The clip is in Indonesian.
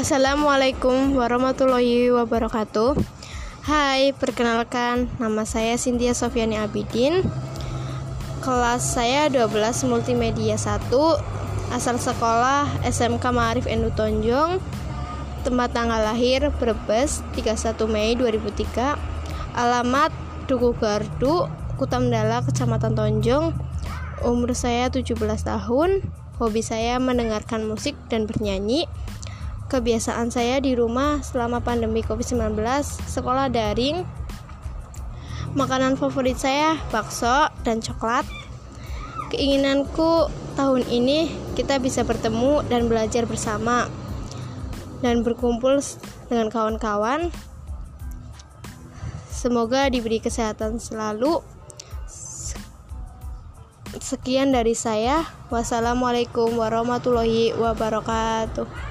Assalamualaikum warahmatullahi wabarakatuh. Hai, perkenalkan nama saya Cynthia Sofiani Abidin. Kelas saya 12 Multimedia 1, asal sekolah SMK Ma'arif Endu Tonjong. Tempat tanggal lahir Brebes 31 Mei 2003. Alamat Duku Gardu, Kutamdala, Kecamatan Tonjong. Umur saya 17 tahun. Hobi saya mendengarkan musik dan bernyanyi. Kebiasaan saya di rumah selama pandemi COVID-19, sekolah daring. Makanan favorit saya bakso dan coklat. Keinginanku tahun ini kita bisa bertemu dan belajar bersama dan berkumpul dengan kawan-kawan. Semoga diberi kesehatan selalu. Sekian dari saya. Wassalamualaikum warahmatullahi wabarakatuh.